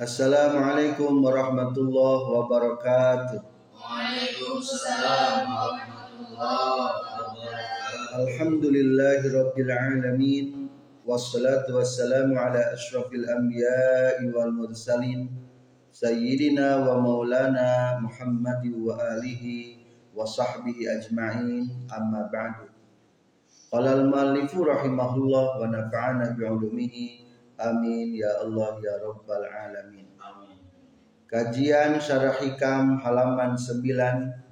Assalamualaikum warahmatullahi wabarakatuh. Waalaikumsalam warahmatullahi wabarakatuh. Alamin wassalatu wassalamu ala asyrafil anbiya'i wal mursalin sayyidina wa maulana Muhammad wa alihi wa sahbihi ajma'in amma ba'du. Qala al-muallifu rahimahullah wa nafa'ana bi'ulumihi amin ya Allah ya rabbal alamin. Amin. Kajian Syarah Hikam halaman 9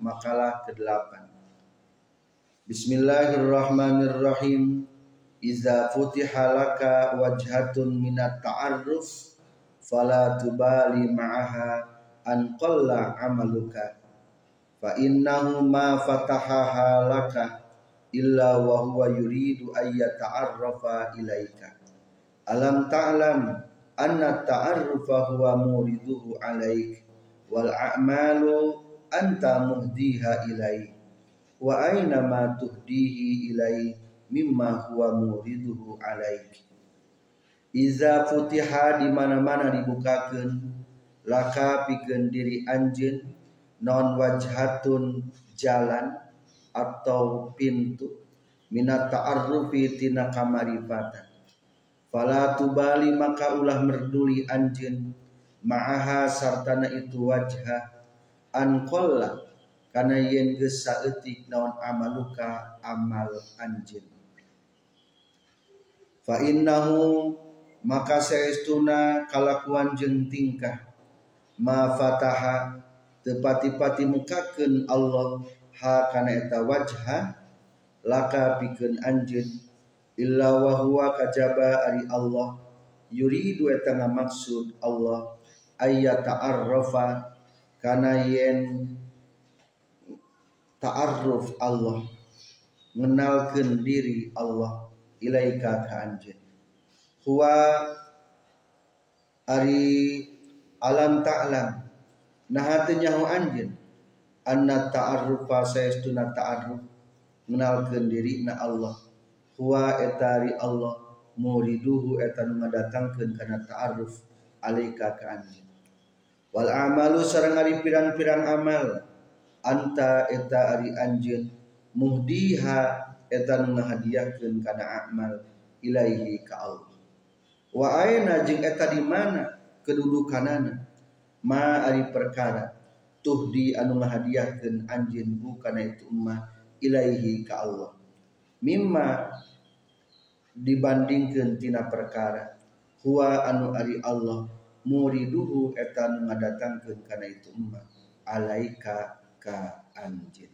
makalah ke-8. Bismillahirrahmanirrahim. Iza futiha laka wajhatun minat ta'arruf fala tubali ma'aha an qalla amaluka fa innahu ma fatahaha laka illa wa huwa yuridu ay yata'arrafa ilaika alam ta'lam anna ta'arrufa huwa muriduhu alaik wal a'malu anta muhdiha ilaik wa aina ma tuhdihi ilaik mimma huwa muriduhu alaik. Iza futiha di mana-mana dibukakeun laka pikeun diri anjeun non wajhatun jalan atau pintu minat ta'arrufi tina kamarifatan fala tubali maka ulah merduli anjeun ma'aha sartana itu wajha. An qalla kana yen geus saeutik naon amaluka amal anjeun fa innahu maka saestuna kalakuan jeung tingkah. Ma fataha tepati-pati mukakeun Allah ha kana eta wajha laka pikeun anjeun illa wa huwa kajaba ari Allah. Yuridu eta ngamaksud Allah. Ayya ta'arrafa kana yen ta'arruf Allah. Mengenalkeun diri Allah. Ilaika ka anjeun huwa ari alam ta'lam. Nah teu nyaho anjeun anna ta'arrufa saestuna ta'arruf. Mengenalkeun diri na Allah huwa etari Allah. Muriduhu eta nu ngadatangkeun kana ta'arruf alaika ka anjeun wal amalu sareng ari pirang-pirang amal. Anta eta ari anjeun. Muhdiha eta nu ngahadiahkeun kana amal ilaihi ka Allah. Wa aina jeung eta di mana kedudukanana? Ma ari perkara. Tuhdi anu ngahadiahkeun anjeun bukana itu emmah ilaihi ka Allah mimma dibandingkeun tina perkara. Huwa anu ari Allah muriduhu eta anu ngadatangkeun kana itu emmah alaika ka anjeun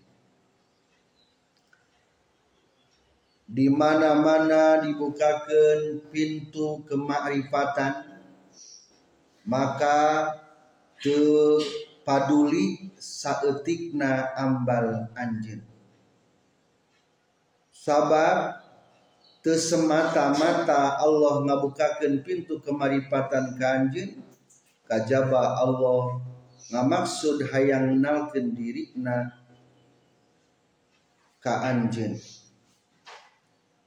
di mana-mana dibukakan pintu kemakrifatan maka te paduli saeutikna ambal anjeun sabab teu semata-mata Allah ngabukakeun pintu kemaripatan ka anjeun kajaba Allah ngamaksud hayang nalkeun dirina ka anjeun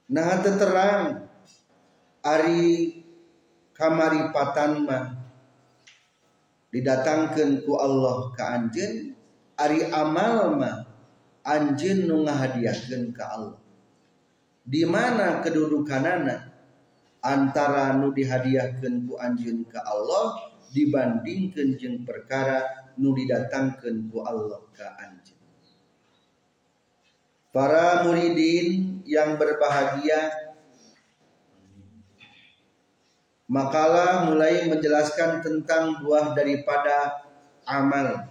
Nah terang ari kamaripatan mah didatangkan ku Allah ka anjeun ari amal mah anjeun nu ngahadiahkeun ka Allah di mana kedudukanana antara nu dihadiahkeun ku anjeun ka Allah dibandingkeun jeung perkara nu didatangkeun ku Allah ka anjeun. Para muridin yang berbahagia. Makalah mulai menjelaskan tentang buah daripada amal.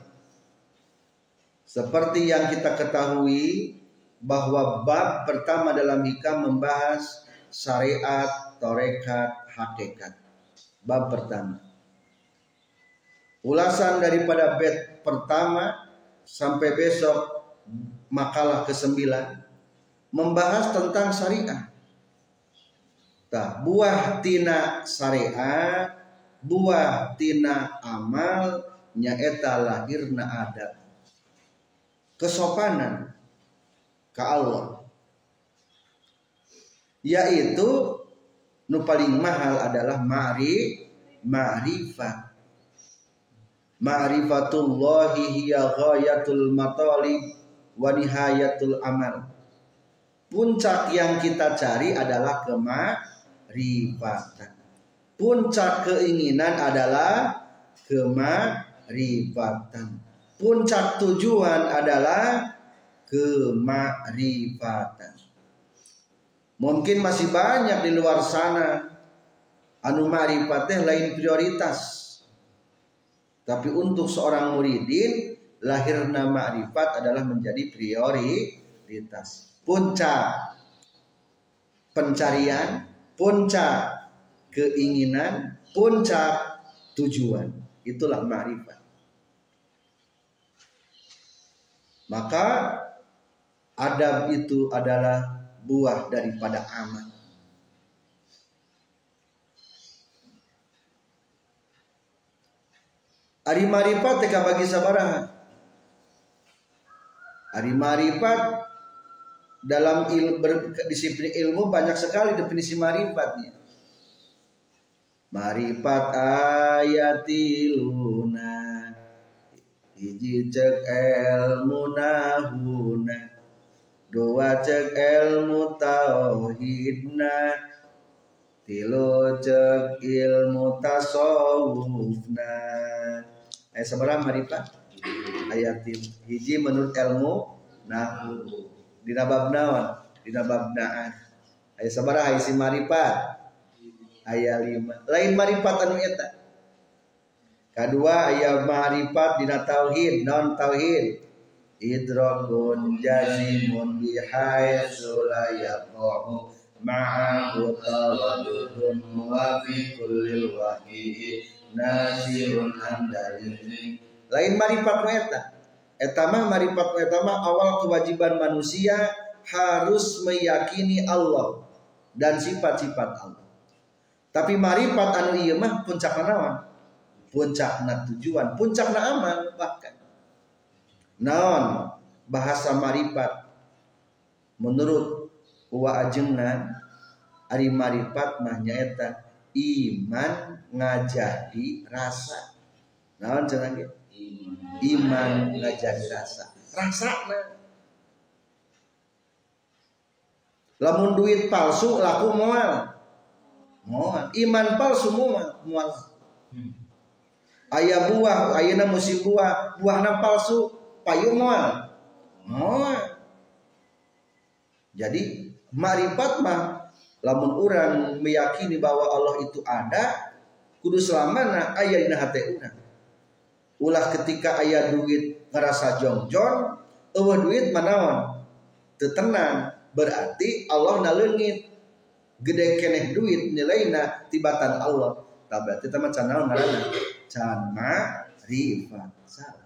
Seperti yang kita ketahui bahwa bab pertama dalam hikam membahas syariat, torekat, hakikat Bab pertama Ulasan daripada bed pertama sampai besok makalah ke-9 membahas tentang syariat. Tah, buah tina syariat, buah tina amal nyaeta lahirna adat. Kesopanan ke Allah. Yaitu nu paling mahal adalah ma'ri ma'rifat ma'rifatullahi hiya ghayatul matalib wa nihayatul amal. Puncak yang kita cari adalah kemarifatan. Puncak keinginan adalah kemarifatan. Puncak tujuan adalah kemarifatan mungkin masih banyak di luar sana anu marifatnya lain prioritas tapi untuk seorang muridin lahirna ma'rifat adalah menjadi prioritas. Puncak pencarian, puncak keinginan, puncak tujuan. Itulah ma'rifat. Maka adab itu adalah buah daripada amal. Ari maripat teka bagi sabaraha. Ari maripat dalam il, ber, disiplin ilmu banyak sekali definisi marifatnya. Maripat ayatiluna hiji cek ilmu nahuna dua cek ilmu tauhidna. Tilu cek ilmu tasawufna. Ayat seberapa marifat ayat hiji menurut ilmu? Nah di nabab naon di nabab naan ayat seberapa ayat si marifat ayat lima. Lain marifat anu eta kedua ayat marifat dina tauhid non tauhid idrakun jazimun bihaitsu la ma'ahu taradudun muwafiqul lil wahyi nasirun andalin lain marifat eta. Eta mah marifat mah awal kewajiban manusia harus meyakini Allah dan sifat-sifat Allah. Tapi marifat anu ieu mah puncak naon puncakna tujuan puncakna amal bahkan naon bahasa marifat menurut wa ajengna ari marifat mah nyaeta iman ngajadi rasa. Naon cenah iman ngajadi rasa. Rasa na lamun duit palsu laku moal moal iman palsu moal moal ayah buah ayana musim buah. Buahna palsu payu moal moal jadi marifat mah lamun orang meyakini bahwa Allah itu ada kudu selamana ayah dina hati urang ulah ketika ayah duit ngerasa jongjon eueuh duit manaon teu tenang berarti Allah naleungit gede keneh duit nilainya tibatan Allah. Tak berarti teman can naon ngaranna? Can marifat. Salah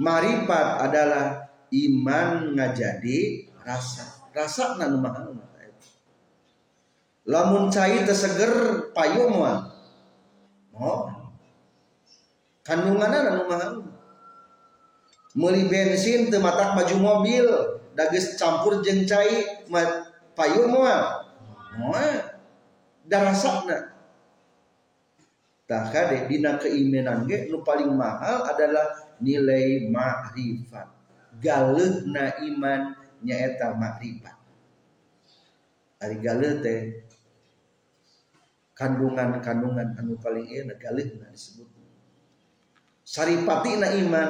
marifat adalah iman ngajadi rasa. Rasa nu mahal lamun cai terseger payung mah oh kandungannya anu mahal meuli bensin teu matak maju mobil dagis campur jeung cai payung mah moal darasakna tah kade dina keimanan ge nu paling mahal adalah nilai makrifat galeugna iman nyaeta makrifat ari galeuh teh kandungan-kandungan anu paling enak galih nah disebut saripati na iman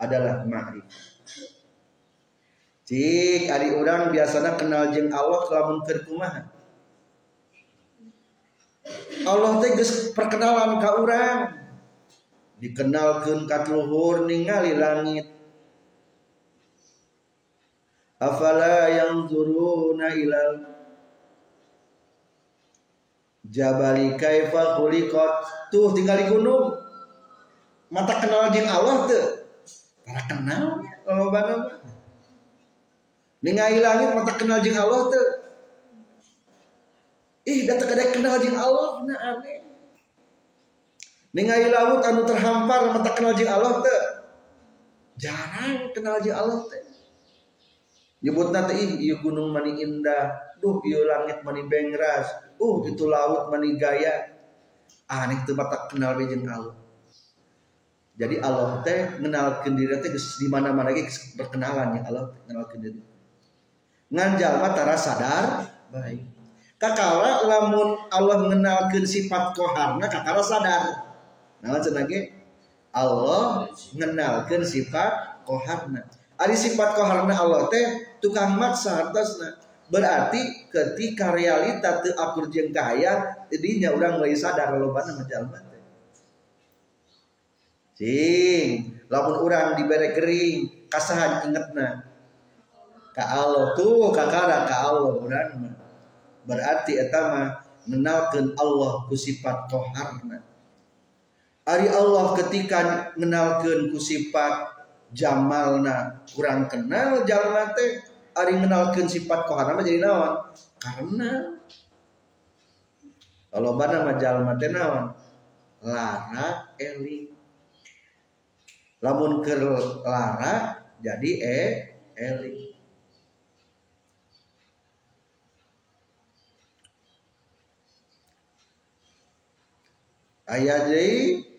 adalah ma'rifat Cik, ari orang biasanya kenal jeng Allah kelamun keur kumaha. Allah teh perkenalan ka urang. Dikenalkeun ka luhur ningali langit. Afala yang turuna ilal Jabali kaifa khuliqat. Tuh tinggal di gunung. Mata kenal jeung Allah tuh. Para kenal kalau banget. Ningali langit mata kenal jeung Allah tuh. Ih, datang kada kenal jeung Allah na aneh. Ningali laut anu terhampar mata kenal jeung Allah tuh. Jarang kenal jeung Allah tuh. Nyebut nanti ih, iya gunung mani indah, duh iya langit mani bengras, uh itu laut mani gaya. Ah, tuh mata kenal bejeng Allah. jadi Allah teh mengenalkan diri teh di mana mana lagi berkenalan ya Allah mengenalkan diri ngan jalma tara sadar baik kakara lamun Allah mengenalkan sifat koharna kakara sadar nah cenah Allah mengenalkan sifat koharna Ari sifat koharna Allah teh tukang maksa hartasna berarti ketika realita teu akur jeung kahayang jadinya urang mulai sadar lolobana mah jalma teh. Cing lamun urang dibere kering kasahan ingetna. Ka Allah tuh kakara ka Allah urang berarti eta mah mengenalkeun Allah ku sifat koharna Ari Allah ketika mengenalkeun ku sifat jamalna kurang kenal jalma teh ari mengenalkeun sifat kohana mah jadi naon? Karena kalau bana mah jalma teh naon? Lara eli. Lamun keur lara jadi e eli. Ayah jadi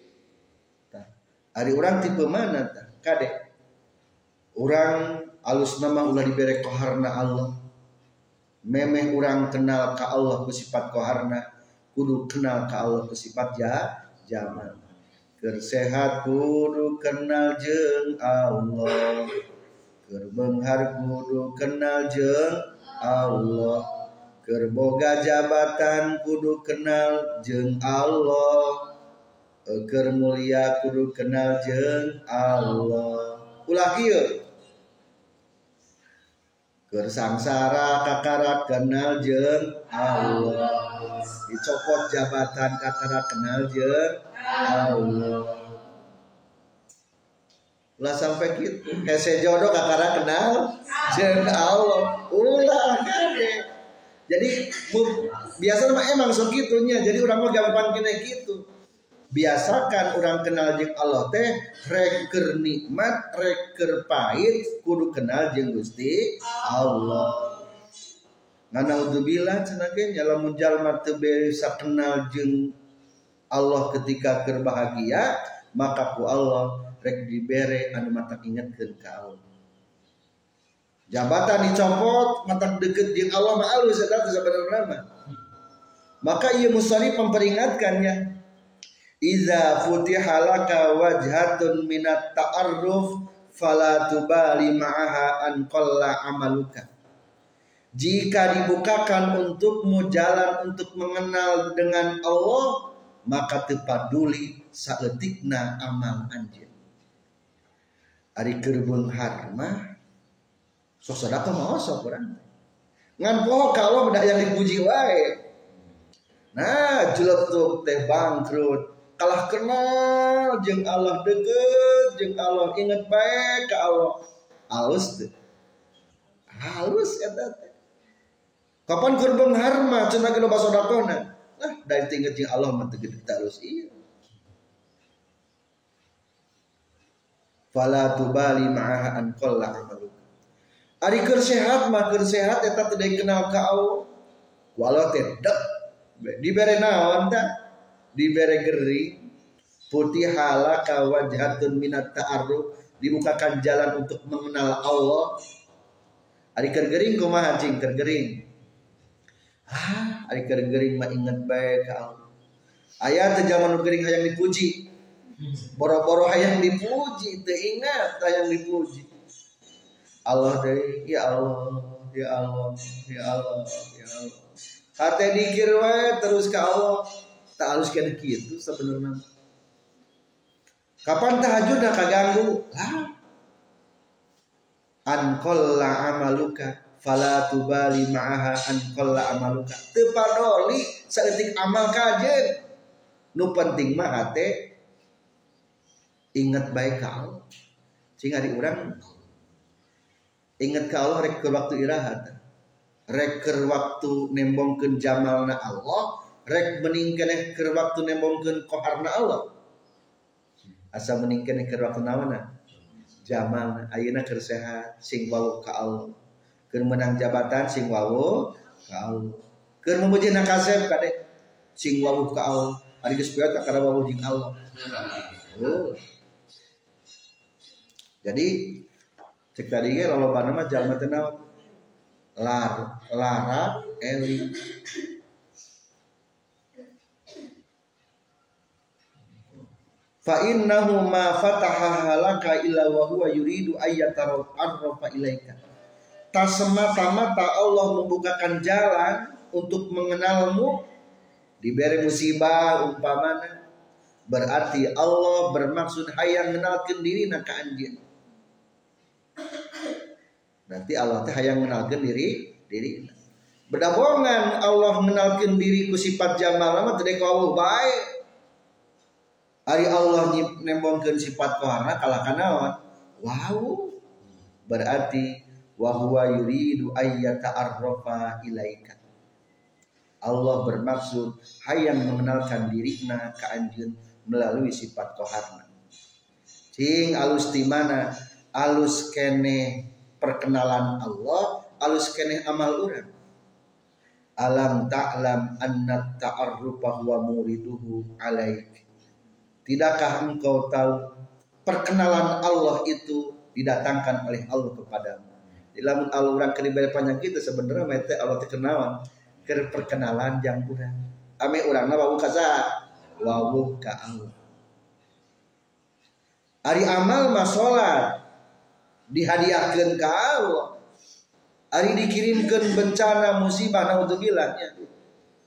hari orang tipe mana tak kadek orang alus nama ulah diberi koharna Allah. Memeh orang kenal ke Allah ku sifat koharna kudu kenal ke Allah ku sifat ya zaman kersehat kudu kenal jeng Allah. Kerbenghar kudu kenal jeng Allah. Kerboga jabatan kudu kenal jeng Allah Eker mulia kudu kenal jeng Allah. Ulah kieu Kersangsara kakara kenal jeng Allah. Dicopot jabatan kakara kenal jeng Allah. Lah sampai gitu hese jodoh kakara kenal jeng Allah. Ulah kade jadi biasa mah emang segitunya jadi orang mau gampang kena gitu biasakan orang kenal jeng Allah teh reker nikmat reker pahit kudu kenal jeng Gusti Allah. Ngana udzubillah cenah lamun jalma teu bisa kenal jeng Allah ketika berbahagia maka ku Allah rek dibere anu mata ingatkeun ka Allah. Jabatan dicopot mata deket jeung Allah mah alus eta sebenarnya maka ia musali memperingatkannya Iza futihalaka wajhatun minat ta'arruf fala tubali ma'aha an amaluka. Jika dibukakan untukmu jalan untuk mengenal dengan Allah, maka tepaduli saetikna amal anjir. Ari kerbun harma, sok sedekah mau sok. Ngan poho kalau udah yang dipuji wae. Nah, tuh teh bangkrut, kalah kenal jeng Allah deket jeng Allah inget baik ke Allah. Halus tuh halus ya teh. Kapan kurban harma cina kena bahasa dakona lah dari tinggal jeng Allah mah tegede halus iya. Fala tubali ma'aha an qalla amalu. Ari keur sehat mah keur sehat eta teu kenal ka Allah. Walau teh dibere naon tah dibere gering putih halaka wajhatun minat ta'arruf dibukakan jalan untuk mengenal Allah. Ari keur gering kumaha cing? Keur gering. Ah ari keur gering mah inget bae ka Allah. Aya teh zaman gering hayang dipuji. Boro-boro hayang dipuji teu ingat hayang dipuji. Allah deh ya Allah ya Allah ya Allah ya Allah. Hati dikir wae terus ke Allah tak harus kayak gitu sebenarnya. Kapan tahajud dah kaganggu ah ankolla amaluka fala tubali ma'aha. Ankolla amaluka. Tepadoli seetik amal kajen nu penting mah hate ingat baik kau sehingga di orang ingat kau rek waktu irahat. Rek waktu nembongkeun jamalna Allah rek meningkene ke waktu nembongkeun koharna Allah. Asa meningkene ke waktu nawana jamal ayeuna keur sehat sing wawu ka Allah. Keur menang jabatan sing wawu ka Allah. Keur nakasep kade sing wawu ka Allah. Ari geus piot ka wawu jeung Allah. Oh. Jadi cek tadi ge loba nama jalma teh lar lara eli fa innahu ma fataha halaka illa wa huwa yuridu arrafa ilaika. Tak semata-mata Allah membukakan jalan untuk mengenalmu. Diberi musibah umpamana. Berarti Allah bermaksud hayang mengenalkan diri nak anjing. Berarti Allah teh hayang mengenalkan diri diri. Berdabongan Allah mengenalkan diri ku sifat jamal mah teu kau baik Ari Allah nembongkeun sifat kohana kalah kanaon? Wow. Berarti wa huwa yuridu ayyata'arrafa ilaika. Allah bermaksud hayang mengenalkan dirina ka anjeun melalui sifat koharna. Cing alus di mana? Alus kene perkenalan Allah, alus kene amal urang. Alam ta'lam anna ta'arrufa huwa muriduhu alaik Tidakkah engkau tahu perkenalan Allah itu didatangkan oleh Allah kepadamu? Di lamun Allah orang keribaya panjang kita sebenarnya mete Allah terkenalan ke perkenalan yang kurang. Ame orang nama wawu wawu ka Allah. Ari amal masolat dihadiahkan ke Allah. Ari dikirimkan bencana musibah naudzubillah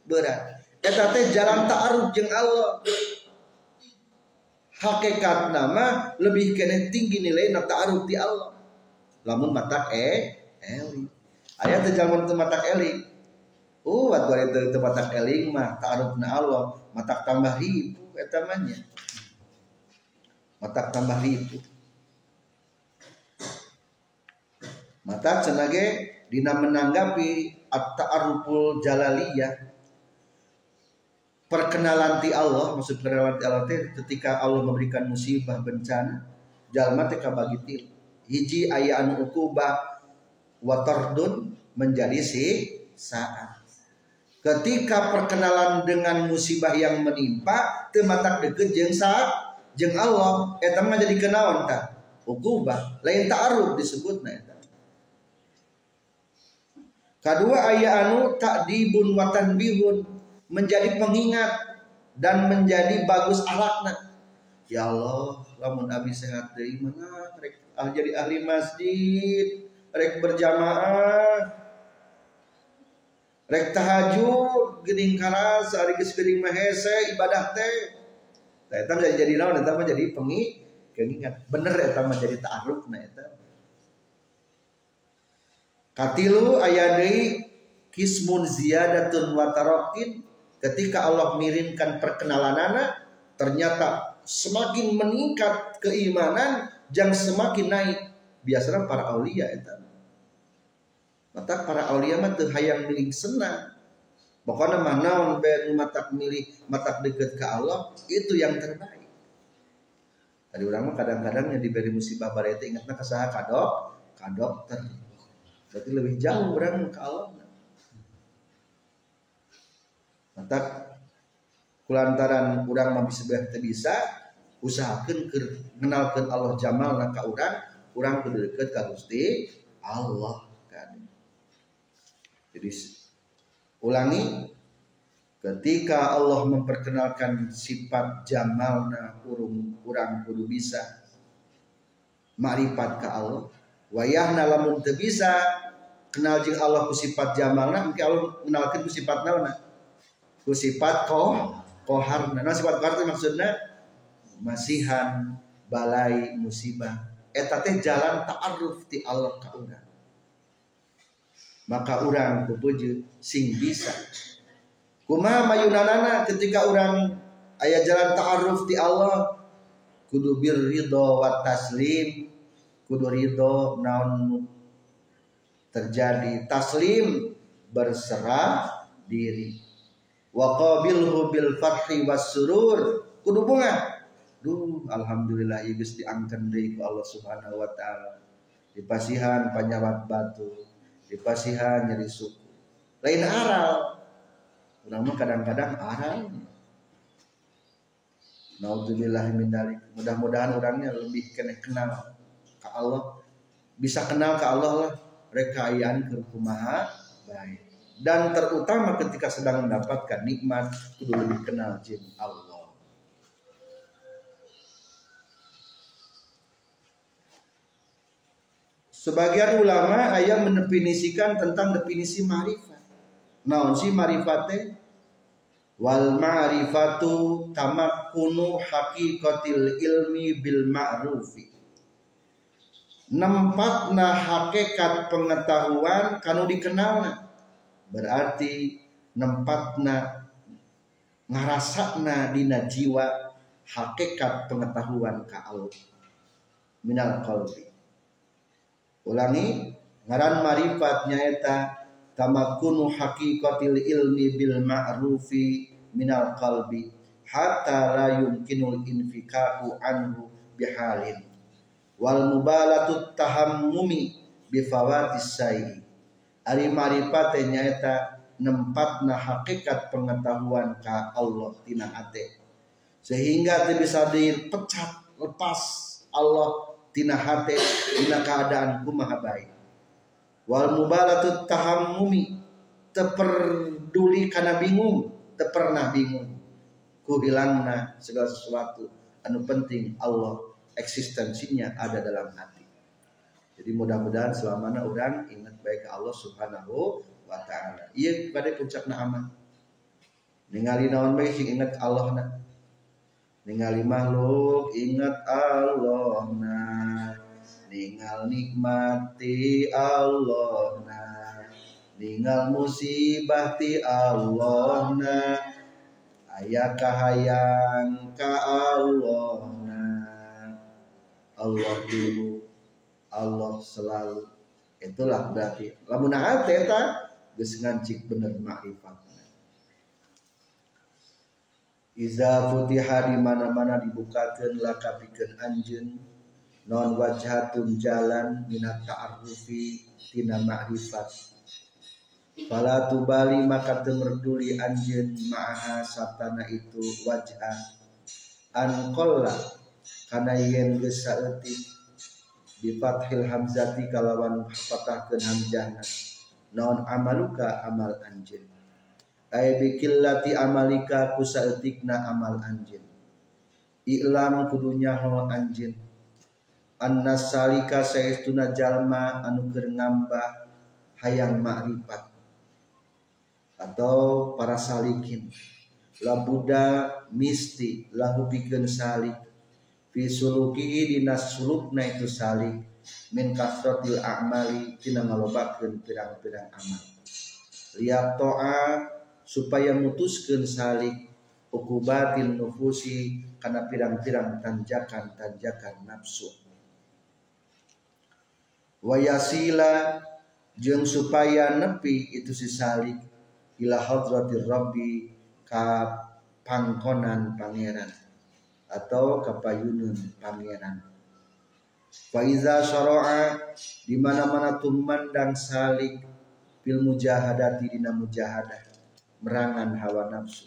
berat. Eta teh jalan ta'aruf jeung Allah hakikat nama lebih kena tinggi nilai nak ta'aruf di Allah. Lamun mata e eli. Ayat zaman tu mata eli. Uh wat gua itu mata eling mah ta'aruf na Allah. Mata tambah ribu etamanya mata tambah ribu. Mata cenage dina menanggapi at-ta'aruful jalaliyah perkenalan ti Allah maksud perkenalan ti Allah teh ketika Allah memberikan musibah bencana jalma teh kabagi hiji aya anu ukubah watardun menjadi si saat. Ketika perkenalan dengan musibah yang menimpa teu matak deukeut jeung sa jeung Allah eta mah jadi kenaon tah ukubah. Lain ta'aruf disebutna eta. Kadua aya anu takdibun wa tanbihun menjadi pengingat dan menjadi bagus alakna ya Allah lamun abi sehat dari mana rek ah jadi ahli masjid rek berjamaah rek tahajud gening karas hari geus geuning mahese ibadah teh. Nah, eta jadi jadi naon eta mah jadi pengi pengingat. Bener eta mah jadi ta'aruf eta. Katilu aya deui kismun ziyadatun wa tarakin ketika Allah mirimkan perkenalan anak ternyata semakin meningkat keimanan yang semakin naik. Biasanya para aulia itu. Mata para aulia mah teu hayang milik senang. Pokoknya mah naon be matak milih matak deket ke Allah itu yang terbaik. Tadi orang kadang-kadang yang diberi musibah barete ingatnya kesaha kadok kadok ter berarti lebih jauh orang ke Allah mantap. Kulantaran urang mah bisa bisa usahakan ke kenalkan Allah Jamal nak urang urang kudu deket ka Gusti Allah kan. Jadi ulangi ketika Allah memperkenalkan sifat jamalna urung urang kudu bisa makrifat ke Allah wayahna lamun teu bisa kenal jeung Allah ku sifat jamalna mungkin Allah kenalkan ku sifat ku sifat koh kohar. Nah sifat kohar itu maksudnya masihan balai musibah. Eta teh jalan ta'aruf ti Allah ka urang. Maka urang kupuju sing bisa. Kumaha mayunanana ketika urang aya jalan ta'aruf ti Allah kudu bir ridho wa taslim kudu ridho naon terjadi taslim berserah diri wa qabilhu bil fathi was surur. Kudu bunga. Duh alhamdulillah ieu geus diangkeun deui ku Allah Subhanahu wa taala. Dipasihan panyawat batu dipasihan nyeri suku. Lain aral. Urang kadang-kadang aral. Naudzubillah min dalik. Mudah-mudahan orangnya lebih kena kenal ke Allah. Bisa kenal ke Allah lah. Rekayaan ke kumaha baik dan terutama ketika sedang mendapatkan nikmat kudu lebih kenal jin Allah. Sebagian ulama ayat mendefinisikan tentang definisi marifat. Naon si marifatnya wal ma'rifatu tamakkunu haqiqatil ilmi bil ma'rufi. Nempatna hakikat pengetahuan kanu dikenalna berarti nempatna ngarasakna dina jiwa hakikat pengetahuan ka Allah. Minal qalbi. Ulangi ngaran marifat nyaeta tamakunu haqiqatil ilmi bil ma'rufi minal qalbi hatta la yumkinul infikaku anhu bihalin. Wal mubalatut tahammumi bifawatis sayi ari marifat nyaeta nempatna hakikat pengetahuan ka Allah tina hate sehingga teu bisa dipecat lepas Allah tina hate tina keadaan kumaha baik. Wal mubalatut tahammumi teperduli karena bingung tepernah bingung. Ku hilangna segala sesuatu anu penting Allah eksistensinya ada dalam hati jadi mudah-mudahan selamanya orang ingat baik Allah subhanahu wa ta'ala. Iya pada puncakna aman ningali naon baik sing ingat Allah na? Ningali makhluk ingat Allah nah ningal nikmati Allah nah ningal musibah ti Allah nah aya kahayang ka Allah nah Allah dulu Allah selalu. Itulah berarti. Lamun hate eta geus ngancik bener makrifat Iza futiha di mana-mana dibukakan laka pikeun anjeun. Non wajhatun jalan minat ta'arrufi tina ma'rifat. Fala tubali maka temerduli anjeun ma'aha satana itu wajah. An qalla kana yen geus saeutik bi fathil hamzati kalawan patahkeun hamzahna non amaluka amal anjeun ay bikillati amalika kusaetikna amal anjeun Iklam kudunya ho anjeun anna salika saestuna jalma anu keur ngambah hayang makrifat atau para salikin. Labuda misti lahu pikeun salik fi sulukihi dina sulukna itu salik. Min kasratil a'mali tina ngalobakeun pirang-pirang amal. Liat to'a supaya mutuskan salik. Ukubatil nufusi karena pirang-pirang tanjakan-tanjakan nafsu. Wayasila jeng supaya nepi itu si salik. Ila hadratir rabbi ka pangkonan pangeran atau kapayunun pangeran. Faiza syara'a di mana-mana tumandang salik fil mujahadati dina mujahadah merangan hawa nafsu.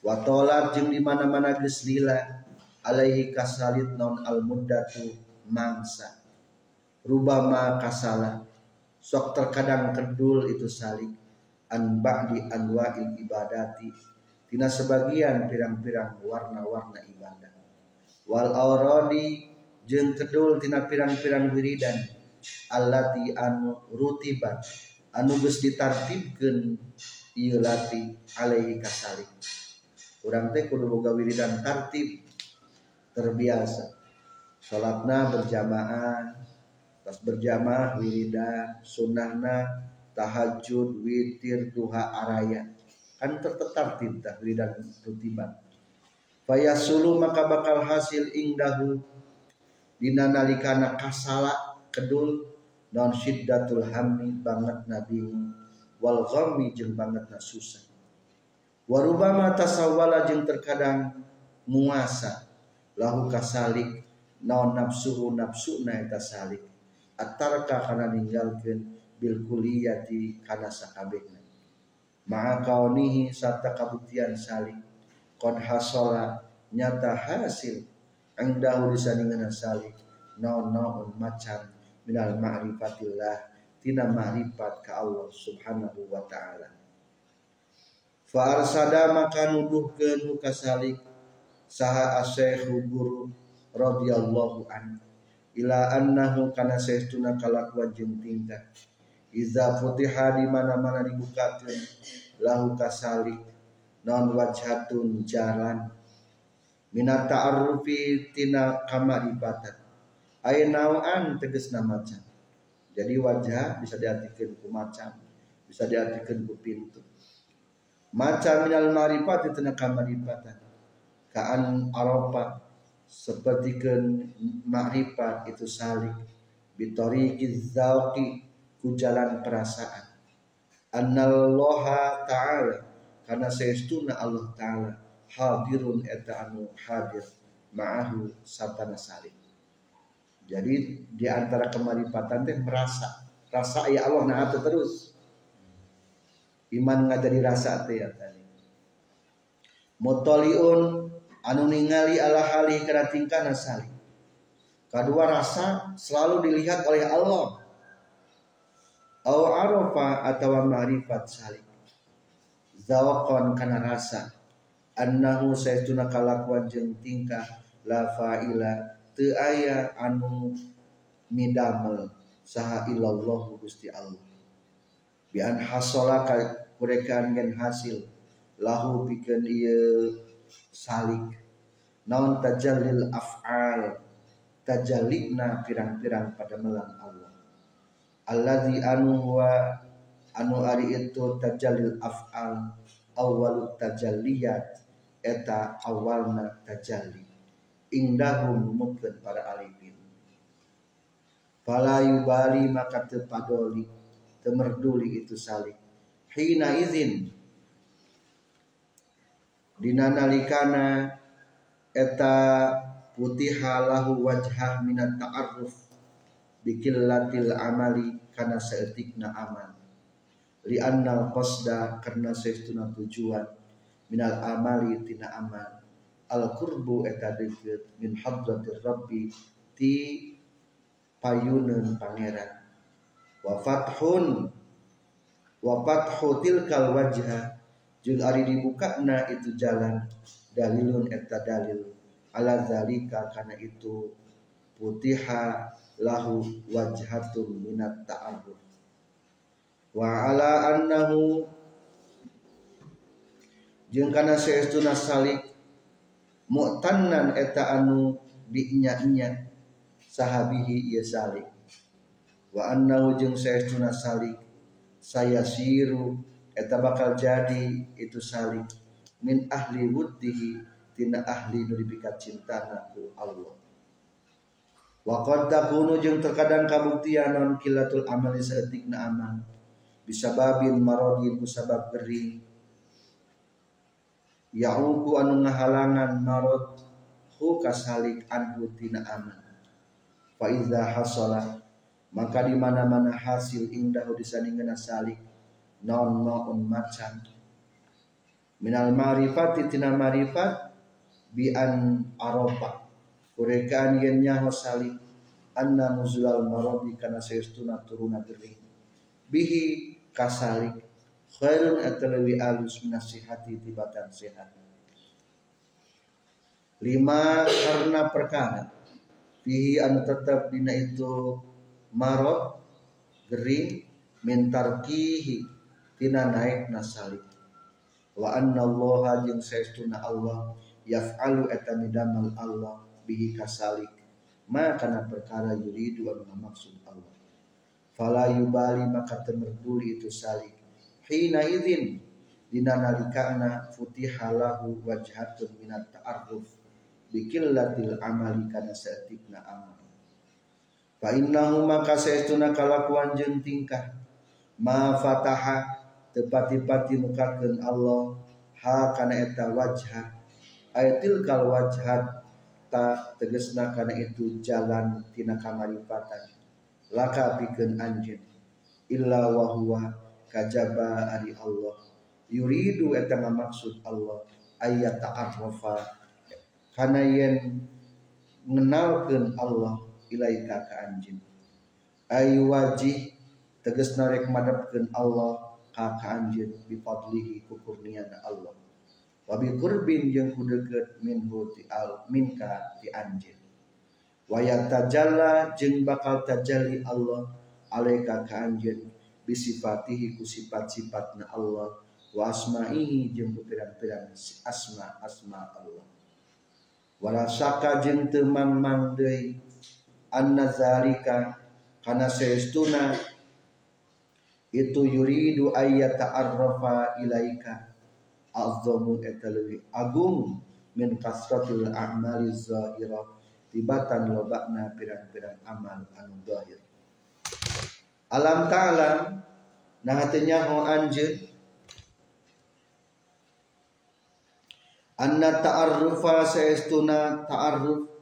Wa tolat jeung di mana-mana geus lila alaihi kasalit non al muddatu mangsa. Rubama kasala sok terkadang kedul itu salik an ba'di anwa'il ibadati tina sebagian pirang-pirang warna-warna ibadah wal auradi jeung kedul tina pirang-pirang wiridan allati anu rutibat anu geus ditartibkeun ieu lati alaihi kasalik urang teh kudu boga wiridan tartib terbiasa. Salatna berjamaah pas berjamaah wiridan sunnahna tahajud witir duha araya kan tertertib tah wiridan rutiban fayasulu maka bakal hasil ingdahu dina nalikana kasala kedul. Non syiddatul hammi banget nabi wal ghammi jeung banget na susah. Warubama tasawwala jeung terkadang muasa. Lahu kasalik naon nafsuhu nafsuna eta salik. Atarka kana ninggalkeun bil kulliyati kana sakabehna ma'a kaunihi sarta kabuktian salik qad hasala nyata hasil. Engdahu disandingan salik naon-naon macam minal ma'rifatillah. Tina ma'rifat ka Allah subhanahu wa ta'ala. Fa arsada maka nuduhkeun kasalik saha asyekh guru radhiyallahu an ila annahu kana saestuna kalakuan jeung tingkah iza futiha di mana-mana dibukakeun lahu kasalik non wajhatun jalan. Minat ta'arrufi tina kamaribatan. Aya nawan tegesna macam. Jadi wajah bisa diartikan ku macam bisa diartikan ku pintu. Macam minal marifat tina kamaribatan. Kaan aropa seperti ke makrifat itu salik. Bitori zauqi ku jalan perasaan. Annallaha ta'ala karena seestuna Allah ta'ala hadirun eta anu hadir ma'ahu satana salik jadi di antara kemarifatan teh merasa rasa ya Allah nah terus. Iman ngajari rasa teh ya tadi. Mutaliun anu ningali ala hali kana tingkah nasali kedua rasa selalu dilihat oleh Allah au arafa atau ma'rifat salik. Zawaqan kana rasa. Annahu saytuna kalakuan jeung tingkah la fa'ila teu aya anu midamel. Saha illallah Gusti Allah. Bi an hasala kurekan gen hasil. Lahu pikeun ieu salik. Naon tajallil af'al? Tajallina pirang-pirang pada melang Allah alladzi anu wa anu ari itu tajallil af'al awwalut tajalliyat eta awalna tajalli. Indahum mungkin para alifin. Fala yubali maka tepadoli temerduli itu salik. Hina izin dinanalikana eta putih halahu wajah minat ta'aruf bikillatil amali karena seetikna amal. Li annal qasda karena seistuna tujuan. Minal amali tina amal. Al qurbu eta deket min hadratir rabbi ti payuneun pangeran. Wa fathun wa fathu tilkal wajha jeung ari dibukana itu jalan dalilun eta dalil. Ala zalika kana itu putiha lahu wajhatun minat ta'arruf wa ala annahu jeung kana saestuna salik mu'tannan eta anu dinya-nya sahabihi ieu salik. Wa annahu jeung saestuna salik saya siru eta bakal jadi itu salik min ahli wuddihi tina ahli nu cintana ku Allah wa qad takunu jeung terkadang kabuktian non kilatul amali saeutikna amal bisa babin marodin kusabab gering yauku anu ngahalangan marod hu kasalik anhu tina amal fa iza hasala maka di mana-mana hasil indah disandingan salik non naon macan. Minal marifat tina marifat bi an arofa kurekaan yen nyaho salik anna nuzulal marodi kana saestuna turuna gering bihi kasalik khairun atalawi alus minasihati tibatan sehat. Lima karena perkara. Bihi anu tetap dina itu marot gering mintarkihi tina naik nasalik. Wa anna Allah jeung saestuna Allah yaf'alu eta midamal Allah bihi kasalik. Ma kana perkara yuridu anu maksud Allah. Fala yubali maka temerduli itu salik. Hina idzin dina nalikana futiha lahu wajhatun minat ta'arruf. Bikillatil amali kana saetikna amal. Fa innahu maka saestuna kalakuan jeung tingkah. Ma fataha tepati-pati mukakeun Allah. Ha kana eta wajah ayatil kal wajhat ta tegesna kana itu jalan tina kamarifatan laka pikeun anjeun illa wa huwa kajaba ari Allah. Yuridu eta maksud Allah ayat ta'arrafa. Kana yen ngenalkeun Allah ilaika ka anjeun ay wajih tegas narek madapkeun Allah ka ka anjeun bi fadlihi ku Allah wa bi qurbin jeung ku minhu ti al minka ti anjeun wa yatajalla jeung bakal tajalli Allah alaika ka anjeun bi sifatihi ku sifat-sifatna Allah wa asma'ihi jeung pirang-pirang asma asma Allah. Wala syaka jeung teu mang deui anna zalika kana saestuna itu yuridu ayyata arrafa ilaika azzamu eta leuwih agung min kasratil a'mali zahira tibatan lobakna pirang-pirang amal anu zahir. Alam ta'lam nah hatinya ho anjeun. Anna ta'arrufa saestuna ta'arruf.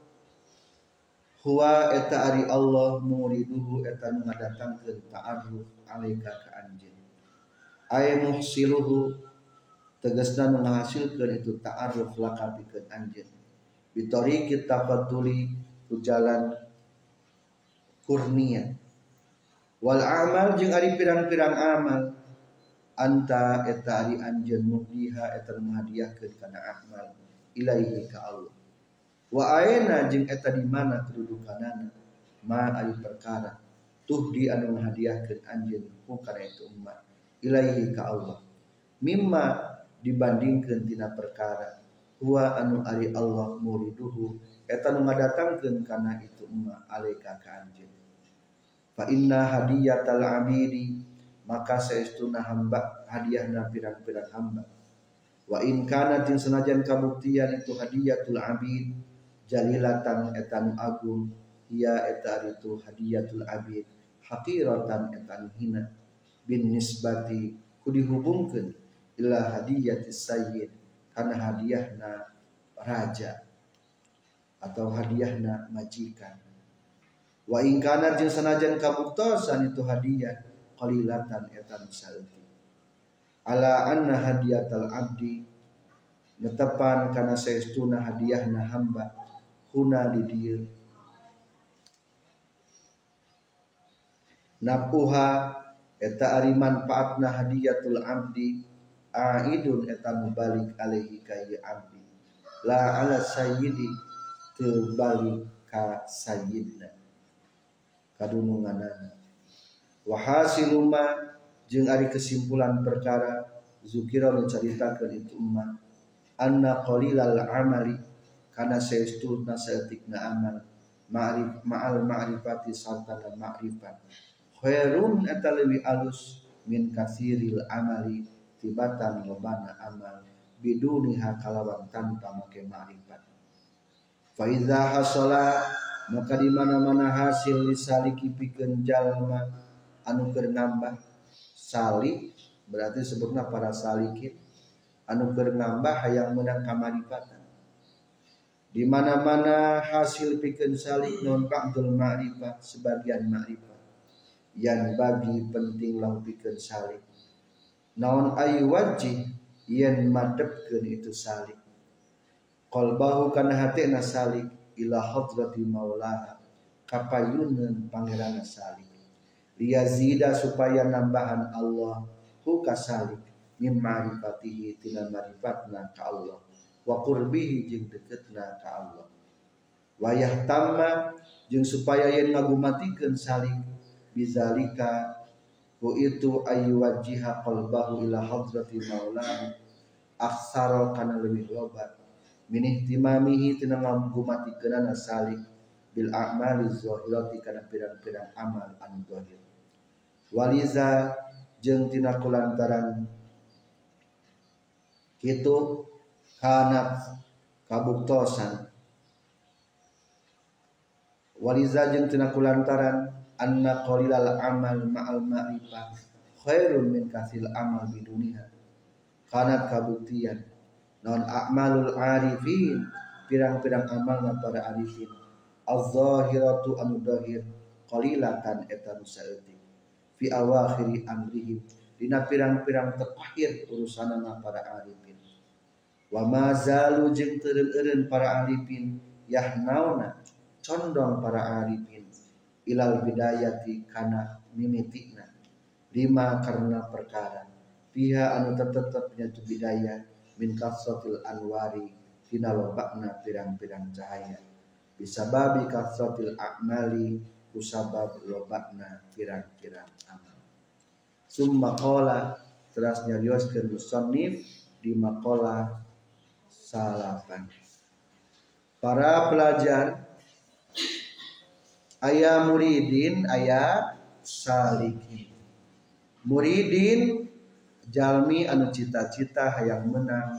Huwa eta ari Allah muriduhu eta nu ngadatangkeun ta'arruf alaika ka anjeun. Ay muhsiluhu tegasna nu ngahasilkeun itu ta'arruf laka pikeun anjeun bitori kita fatuli ku jalan kurnia. Wal amal jeung ari pirang-pirang amal anta eta ari anjeun muhdiha eta menghadiahkeun kana amal ilaihi ka Allah. Wa aena jeung eta di mana kedudukanana ma ari perkara tuh di anu menghadiahkeun anjeun ku kana itu umat ilaihi ka Allah. Mimma dibandingkeun tina perkara. Huwa anu ari Allah muriduhu eta nu ngadatangkeun kana itu umat alaika ka anjeun fa inna hadiyatal abidi maka saestuna hamba hadiahna pirang-pirang hamba. Wa in kana tin senajan kabuktian itu hadiyatul abid jalilatan etan agung ia eta itu hadiyatul abid haqiratan etan hina. Bin nisbati ku dihubungkeun ila hadiyatis sayyid kana hadiahna raja atau hadiahna majikan. Wa in kana jeung sanajan kabuktosan itu hadiah qalilatan etan salti ala anna hadiyatal abdi netepan kana saestuna hadiahna hamba huna di dieu napuha eta ari manfaatna hadiyatul abdi aidun eta mubalik alaihi ka abdi. La ala sayyidi teu balik ka sayyidna. Kadununganana wa hasiluma jeung ari kesimpulan perkara zukira menceritakan itu umat anna qalilal amali kana saestuna saeutikna amal ma'rif ma'al ma'rifati sarta ma'rifat khairun eta alus min kasiril amali tibatan lobana amal biduniha kalawan tanpa make ma'rifat. Fa iza hasala maka di mana-mana hasil disaliki pikeun jalma anu keur nambah salik berarti sebutna para salikin anu keur nambah hayang menang kamarifatan. Di mana-mana hasil pikeun salik non ba'dul ma'rifat sebagian ma'rifat yang bagi penting lau pikeun salik naon ayu wajib yen madepkeun itu salik. Qalbahu kana hatena salik ila hadrati maulaha kapayunan pangeran salik. Liyazida supaya nambahan Allah hu kasalik min ma'rifatihi tina ma'rifatna ka Allah wa qurbihi jeung deketna ka Allah. Wa yahtamma jeung supaya yen ngagumatikeun salik bizalika ku itu ayu wajiha qalbahu ila hadrati maulana. Aksara kana leuwih loba min ihtimamihi tina ngagumatikeun salik. Bil a'mali zahirati kana pirang-pirang amal anu zahir. Waliza jeung tina kulantaran. Kitu kanat kabuktosan. Waliza jeung tina kulantaran anna qalilal amal ma'al ma'rifah khairun min kasil amal biduniha. Kanat kabuktian non a'malul arifin pirang-pirang amal para arifin. Az-zahiratu anu zahir qalilatan eta nu saeutik fi awakhiri amrihim dina pirang-pirang terakhir urusanana para arifin. Wa mazalu jeung teureun-eureun para arifin yahnauna condong para arifin ilal bidayati kana mimitikna. Lima karena perkara. Piha anu tetep nyatu bidaya min kasratil anwari tina lobakna pirang-pirang cahaya. Bisa babi kasratil a'mali kusabab lobakna pirang-pirang amal. Summa qala teras nyarioskeun musannif di maqala salapan. Para pelajar ayah muridin ayah salikin muridin jalmi anu cita-cita hayang menang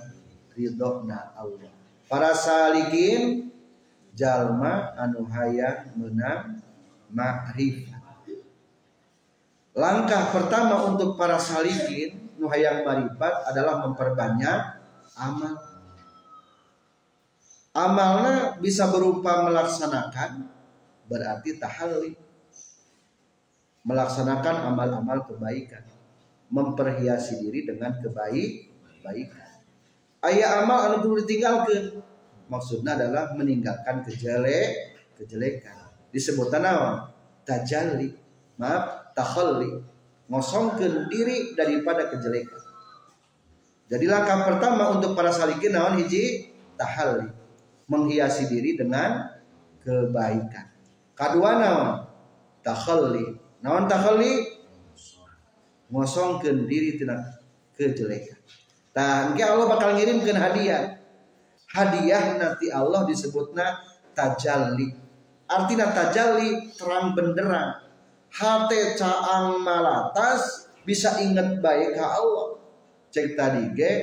ridhona Allah. Para salikin jalma anu hayang menang makrifat. Langkah pertama untuk para salikin nu hayang marifat adalah memperbanyak amal. Amalnya bisa berupa melaksanakan berarti tahalli melaksanakan amal-amal kebaikan memperhiasi diri dengan kebaik-baikan. Ayah amal anu perlu ditinggalkan. Maksudnya adalah meninggalkan kejelek, kejelekan. Disebutkan apa? Tajalli. Maaf, takhalli. Ngosongkan diri daripada kejelekan. Jadi langkah pertama untuk para salikin naon hiji tahalli. Menghiasi diri dengan kebaikan. Kedua naon? Takhalli. Naon takhalli? ngosongkan diri tina kejelekan. Tah Allah bakal ngirimkan hadiah. Hadiah nanti Allah disebutna tajalli. Artinya tajalli terang benderang. Hate caang malatas bisa ingat baik ke Allah. Cek tadi ge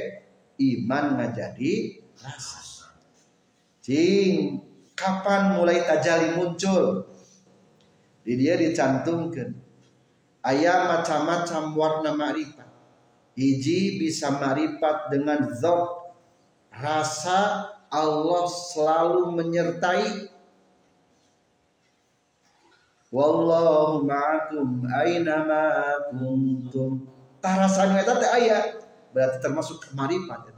iman ngajadi rasa. Cing kapan mulai tajalli muncul? Di dia dicantumkan. Ayah macam-macam warna ma'rifat. Hiji bisa ma'rifat dengan zat rasa Allah selalu menyertai. Wallahu ma'akum aina ma kuntum. Tah rasanya eta teh aya berarti termasuk marifat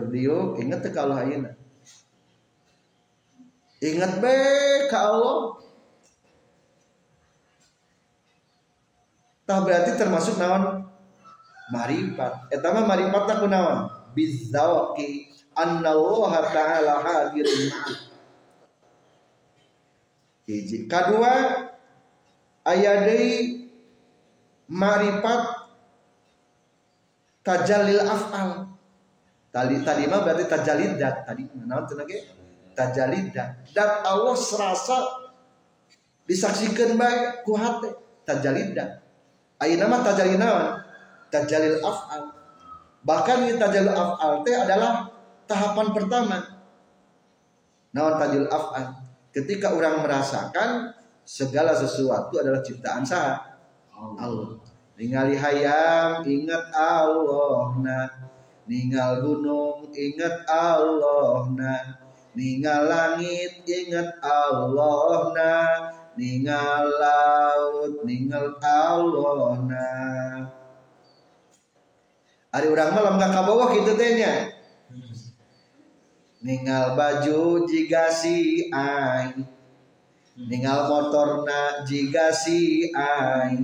dieu ingat teh kalau ayeuna Ingat be ka Allah tah berarti termasuk naon? Marifat. Eta mah marifat kunaon bizawqi annallaha ta'ala hadirun hiji. Kadua aya deui marifat tajallil afal tadi tadi mah berarti tajallid dat tadi naon cenah ge tajallid dat dat Allah serasa disaksikan baik ku hate tajallid dat Aina mah tajalil naon? Tajalil af'al. Bahkan ini tajalil af'al teh adalah tahapan pertama. Naon tajalil af'al? Ketika orang merasakan segala sesuatu adalah ciptaan sah Allah. Ningali hayam ingat Allah nah. Ningal gunung ingat Allah nah. Ningal langit ingat Allah nah ningal laut ningal Allah nah Ari urang malam gak kabawa gitu tehnya ningal baju jika si ai ningal motorna jika si ai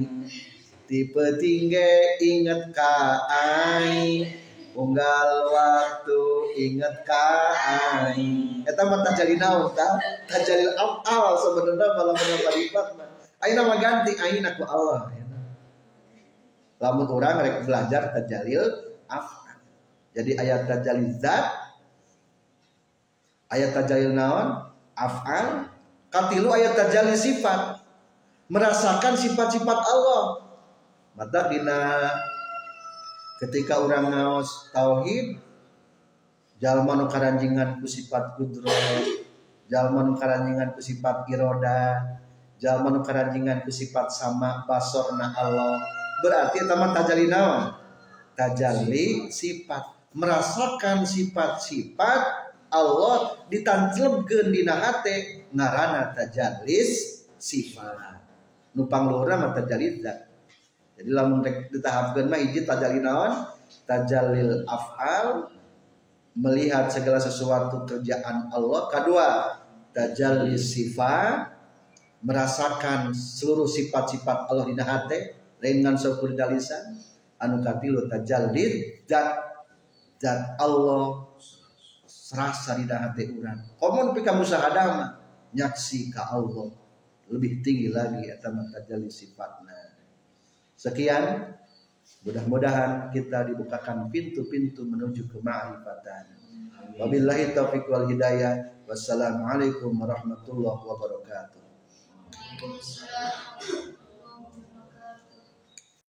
tipe tinggi inget ka ai unggal waktu inget ka aing eta mah tajali naon ta tajali afal sebenarnya malah benar paripat mah ayeuna mah ganti aing aku Allah lamun orang rek belajar tajalil afal. Jadi ayat tajalil zat ayat tajalil naon afal katilu ayat tajalil sifat. Merasakan sifat-sifat Allah. Mata dina ketika orang ngaos tauhid jalma nu karanjingan ku sifat kudrat jalma nu karanjingan ku sifat iroda jalma nu karanjingan ku sifat sama basorna Allah. Berarti teman tajali naon? Tajalli sifat. Merasakan sifat-sifat Allah ditancelkeun dina hate ngarana tajallis sifat. Nupang lura mah tajalli jadi lamun rek ditahapkeun mah hiji tajalli naon tajallil af'al melihat segala sesuatu kerjaan Allah. Kedua, tajalli sifat merasakan seluruh sifat-sifat Allah di hati dengan syukur lisan anu katilu tajalli dan dan Allah serasa di hati urang. Komun pika musahadama nyaksi ka Allah lebih tinggi lagi atau tajalli sifatnya. Sekian Mudah-mudahan kita dibukakan pintu-pintu menuju ke ma'rifatan. Wabillahi taufiq wal hidayah. Wassalamualaikum warahmatullahi wabarakatuh.